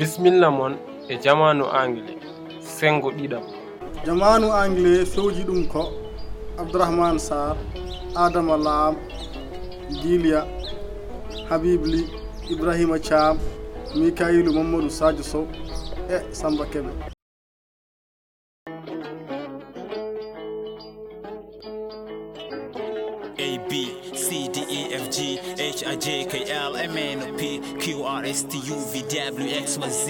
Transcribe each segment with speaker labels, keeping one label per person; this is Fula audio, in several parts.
Speaker 1: bisimilla mon e jamanu anglais sengo ɗiɗam.
Speaker 2: Jamanu anglais fewji ɗum ko abdourahmane sar adama lam gilia habibli ibrahima thiam mikailu mamadou sadio sow e samba keɓe
Speaker 3: b c d e f g h i j k l m n o p q r s t u v w x y z.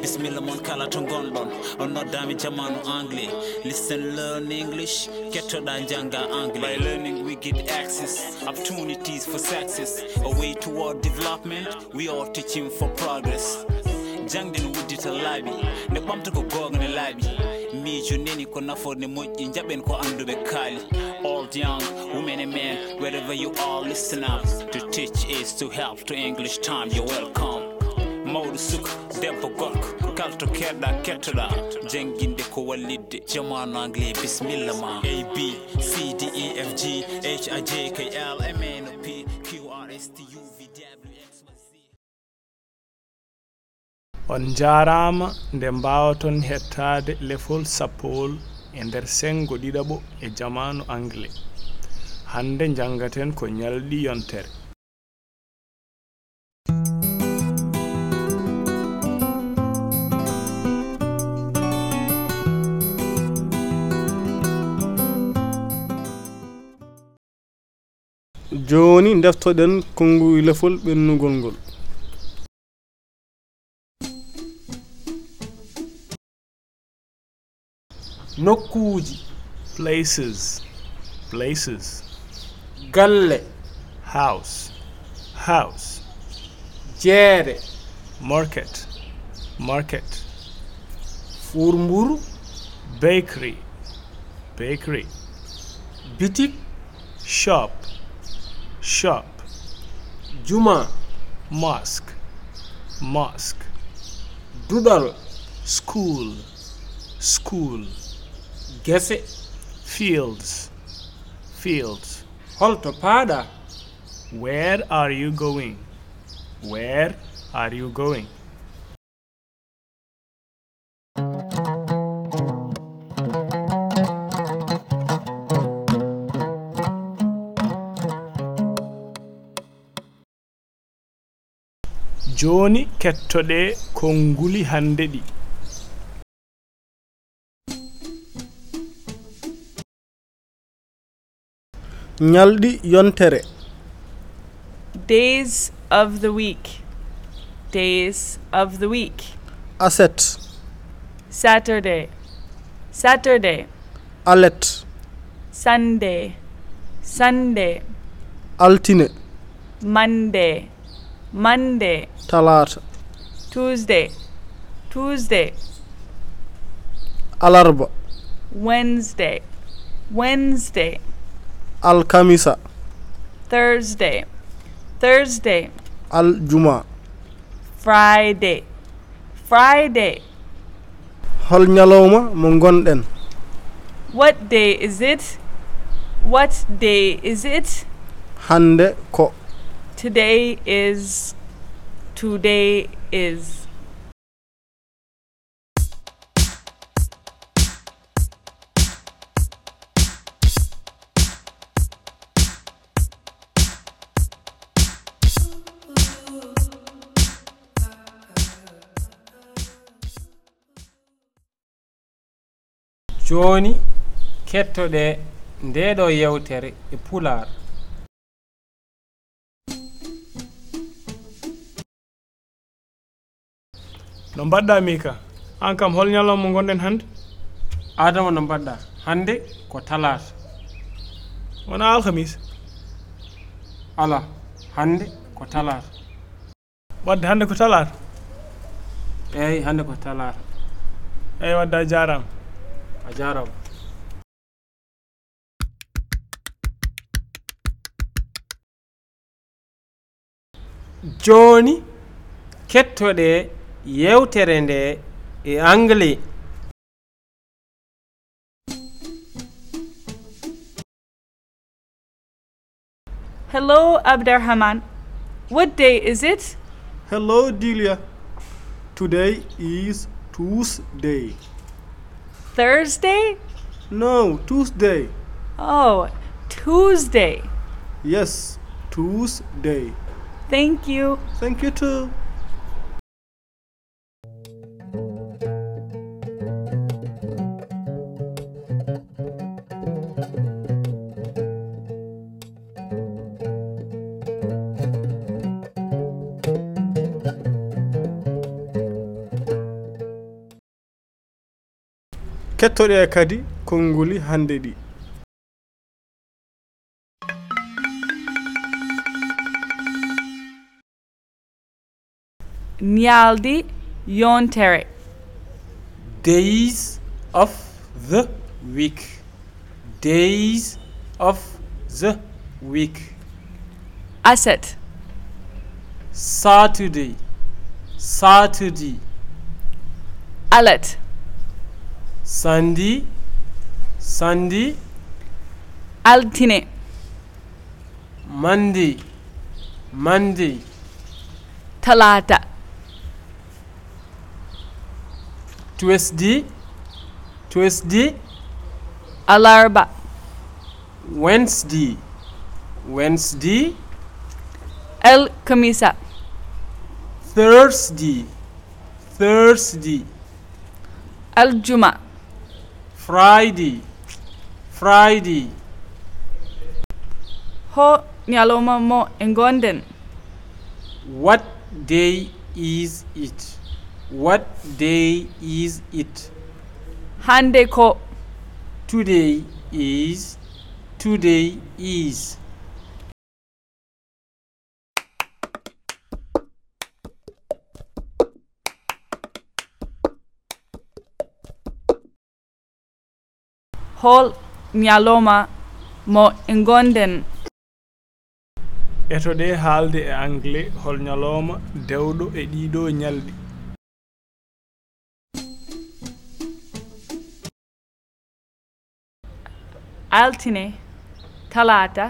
Speaker 3: Bisimilla moon kala to gonɗon on noddami jamanu anglais. Listen learn english. Kettoɗa jangga anglais. By learning we get access opportunities for success. A way toward development. We are teaching for progress. Jangde no wuddita laaɓi nde ɓamta ko gonga ne laaɓi miijo neni ko nafoore moƴƴi jaɓen ko anduɓe kaali. old, young, women and men, wherever you are, listen up. To teach is to help, to English time, you're welcome. mawɗo suka debbo gorko kalto keɗɗa kettoɗa jangguinde ko wallidde jamanu anglais bisimilla ma a b c d e f g h i j k l m n o p q r s t u v w x
Speaker 4: on jarama nde mbawaton hettade lefol sappowol e nder sengo ɗiɗaɓo e jamanu Anglais. hande jangaten ko ñalɗi yontere.
Speaker 2: joni deftoɗen konnguyla fol ɓennugol ngol
Speaker 1: nokkuuji.
Speaker 4: Places. Places.
Speaker 1: Galle.
Speaker 4: House. House.
Speaker 1: Jeere.
Speaker 4: Market. Market.
Speaker 1: Furmburu.
Speaker 4: Bakery. Bakery.
Speaker 1: Bitik.
Speaker 4: Shop. Shop.
Speaker 1: Juma.
Speaker 4: Mosque. Mosque.
Speaker 1: Duɗal
Speaker 4: school. School.
Speaker 1: gese.
Speaker 4: Fields. Fields.
Speaker 1: Holto paaɗa
Speaker 4: where are you going? Where are you going? Jooni kettoɗe konnguli hannde ɗi.
Speaker 2: ñalɗi yontere.
Speaker 5: Days of the week. Days of the week.
Speaker 2: Aset.
Speaker 5: Saturday. Saturday.
Speaker 2: Alet.
Speaker 5: Sunday. Sunday.
Speaker 2: Altine.
Speaker 5: Monday. Monday.
Speaker 2: Talata
Speaker 5: tuesday. Tuesday.
Speaker 2: Alarba.
Speaker 5: Wednesday. Wednesday.
Speaker 2: alkamisa
Speaker 5: thursday. Thursday.
Speaker 2: Aljuma
Speaker 5: friday. Friday.
Speaker 2: hol ñalowma mo gonɗen
Speaker 5: what day is it? What day is it?
Speaker 2: Hande ko.
Speaker 5: Today is today is.
Speaker 1: joni kettoɗe ndeɗo yewtere e pular.
Speaker 4: No mbaɗɗa mika. An kam hol ñalawma gonɗen hannde?
Speaker 1: Adama no mbaɗɗa. Hannde ko talata
Speaker 4: wona alkamisa
Speaker 1: ala hannde ko talata
Speaker 4: wadde hannde ko talata
Speaker 1: eyyi hannde ko talata
Speaker 4: eyyi wadde a jarama
Speaker 1: a jarama joni kettoɗe yewtere nde e anglais
Speaker 5: Hello, Abderrahman. What day is it?
Speaker 2: Hello, dilia Today is Tuesday.
Speaker 5: Thursday?
Speaker 2: No, Tuesday.
Speaker 5: Oh, Tuesday.
Speaker 2: Yes, Tuesday.
Speaker 5: Thank you.
Speaker 2: Thank you too. kettoɗe kadi konnguli hannde ɗi.
Speaker 5: Ñalɗi yontere.
Speaker 1: Days of the week. Days of the week.
Speaker 5: Aset
Speaker 1: saturday. Saturday.
Speaker 5: Alet
Speaker 1: sandi sandi
Speaker 5: altine.
Speaker 1: Mandi mandi.
Speaker 5: Talata.
Speaker 1: Tuesday tuesday.
Speaker 5: Alarba.
Speaker 1: Wednesday wednesday.
Speaker 5: El kamisa
Speaker 1: thursday thursday.
Speaker 5: Aljuma
Speaker 1: friday. Friday.
Speaker 5: Ho ñalowma mo e gonɗen
Speaker 1: what day is it? What day is it?
Speaker 5: Hande ko.
Speaker 1: Today is today is.
Speaker 5: hol ñalowma mo e
Speaker 4: eto e etoɗe haalde e anglais hol ñalowma dewɗo e ɗiɗo ñalɗi
Speaker 5: altine talata.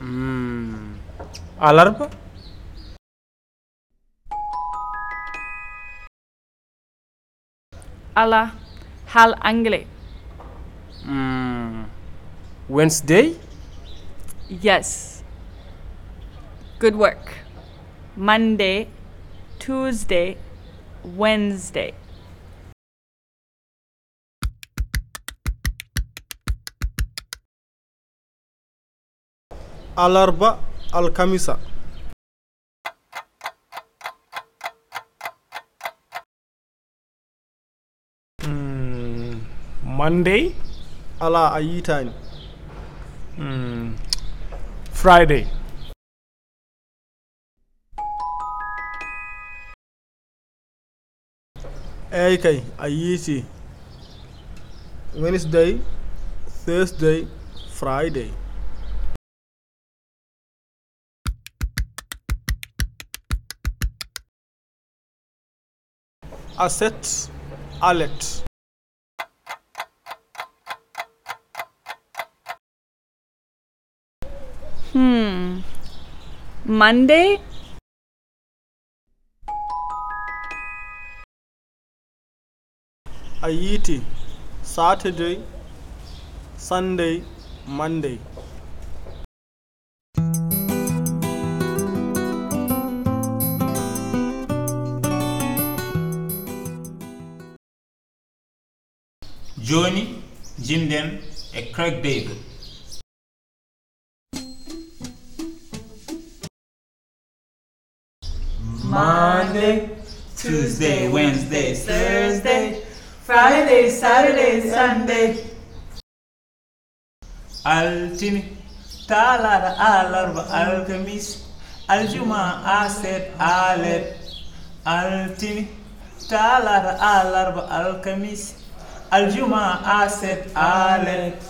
Speaker 1: Mm. alarba?
Speaker 5: ala hal anglais
Speaker 1: mm. wednesday?
Speaker 5: Yes. Good work. Monday tuesday wednesday.
Speaker 2: Alarba alkamisa.
Speaker 4: monday?
Speaker 2: Ala a yitani
Speaker 4: hmm. friday.
Speaker 2: Eyyi kay a yiiti. Wednesday thursday friday. A set alert
Speaker 5: Hmm. Monday?
Speaker 2: A Ayiti, Saturday, Sunday, Monday.
Speaker 3: joni jimɗen e craig david Tuesday, Wednesday,
Speaker 6: Thursday, Friday, Saturday, Sunday.
Speaker 3: Altini, Talar, Alarba, Alchemis, Aljuma, Aset, Alet. Altini, Talar, Alarba, Alchemis, Aljuma, Aset, Alet.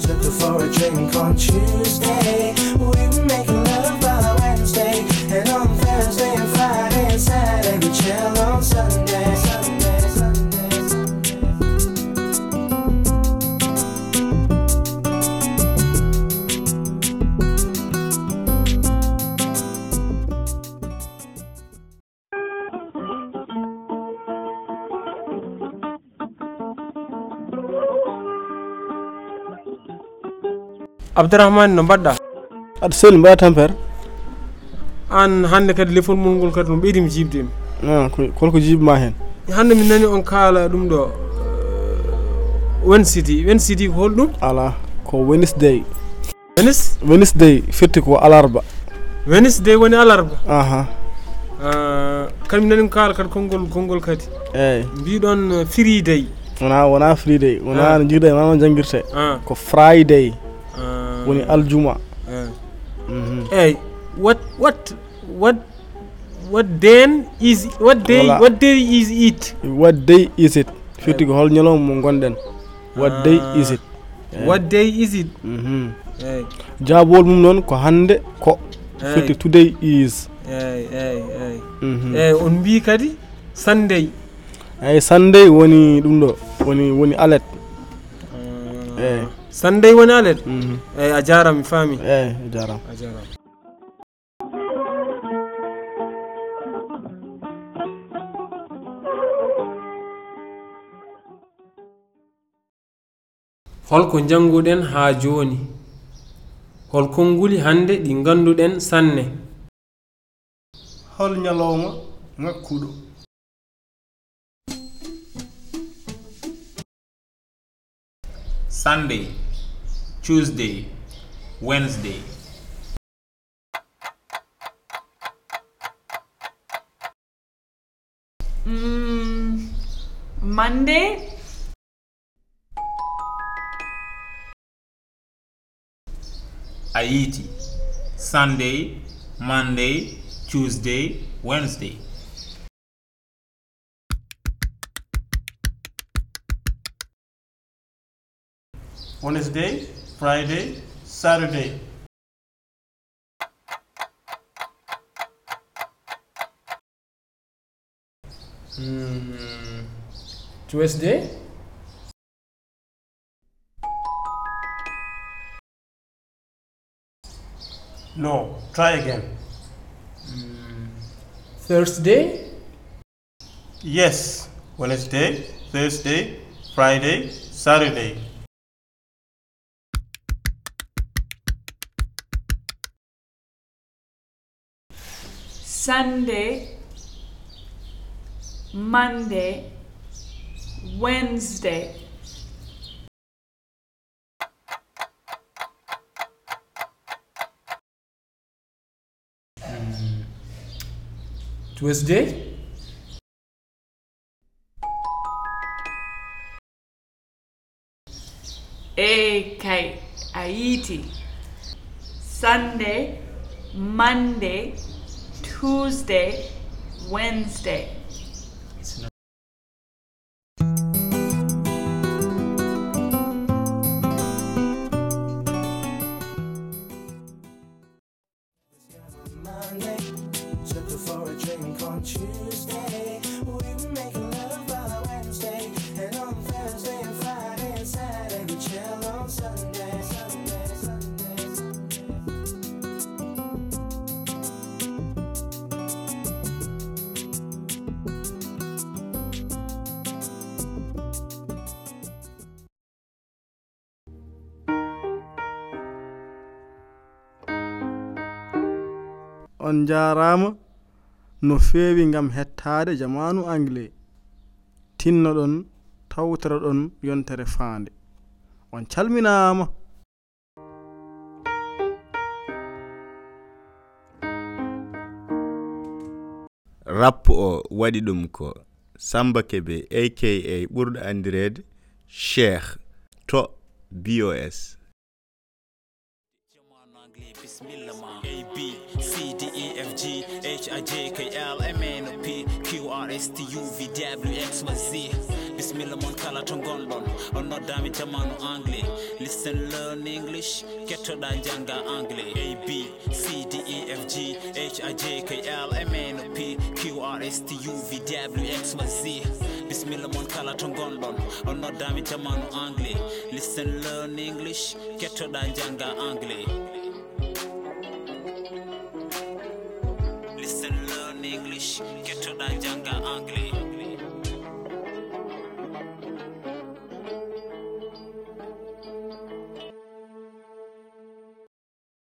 Speaker 7: Took her for a drink on Tuesday. We were making
Speaker 1: abdourahmane no mbaɗɗa?
Speaker 2: Aɗa selli mbaɗa tampere.
Speaker 1: An hannde kadi lefol mum ngol kadi no ɓeydi mi
Speaker 2: jibdima Ah, kolko jibma hen?
Speaker 1: Hande mi nani on kaala ɗum ɗo uh, wensity wensity ko holɗum
Speaker 2: ala ko wednesday.
Speaker 1: Wenis
Speaker 2: wednesday firti ko alarba.
Speaker 1: Wednesday woni alarba.
Speaker 2: Aha.
Speaker 1: Uh, kadi mi nani on kaala kadi konngol konngol kadi.
Speaker 2: Eyyi
Speaker 1: mbiɗon friday.
Speaker 2: Wona wona friday. Wona
Speaker 1: ah.
Speaker 2: no jirda e wona no jangguirte
Speaker 1: ah.
Speaker 2: ko friday. Woni aljuma. Mhm.
Speaker 1: Eyyi what what what what then is what day
Speaker 2: voilà.
Speaker 1: what day is it?
Speaker 2: What day is it? Firti ko hol ñalowma mo gonɗen what day ah. is it? Eh.
Speaker 1: What day is it?
Speaker 2: Mhm.
Speaker 1: Eyi
Speaker 2: jaabowol mum noon ko hande ko. Firti today is.
Speaker 1: Eyi eyi
Speaker 2: eyi
Speaker 1: eyi on mbi kadi? Sunday.
Speaker 2: Eyyi sunday woni ɗum ɗo woni woni alet ah. eyyi eh.
Speaker 1: sunday woni alet
Speaker 2: mhm.
Speaker 1: eyyi a jarama mi faami.
Speaker 2: Eyyi a jarama
Speaker 1: a jarama holko janguɗen haa jooni. Hol konnguli hannde ɗi ngannduɗen sanne.
Speaker 2: Hol ñalawma ŋakkuɗo
Speaker 8: sunday tuesday wednesday.
Speaker 5: Mm, monday?
Speaker 8: haiti sunday monday tuesday wednesday.
Speaker 2: Wednesday friday saturday.
Speaker 1: Mm, tuesday?
Speaker 2: No, try again. Mm.
Speaker 1: Thursday?
Speaker 2: Yes, Wednesday, Thursday, Friday, Saturday.
Speaker 5: Sunday, Monday, Wednesday.
Speaker 1: tuesday.
Speaker 5: E kay a yiiti. Sunday
Speaker 7: monday tuesday wednesday. on
Speaker 2: jarama no feewi gam hettade jamanu anglais. Tinnoɗon tawtoraɗon yontere faande. On calminama
Speaker 9: rappo o waɗi ɗum ko samba kebe aka ɓurɗo andirede cheikh to bos
Speaker 3: bismillah ma. A b c d g h i j k l m n o p q r s t u v w x y z. Bisimilla mon kala to gonɗon on noddami jamanu anglais. Listen learn english. Kettoɗa janga anglais. A b c d e f g h i j k l m n o p q r s t u v w x y z. Bisimilla mon kala to gonɗon on noddami jamanu anglais. Listen learn english. Kettoɗa janga anglais.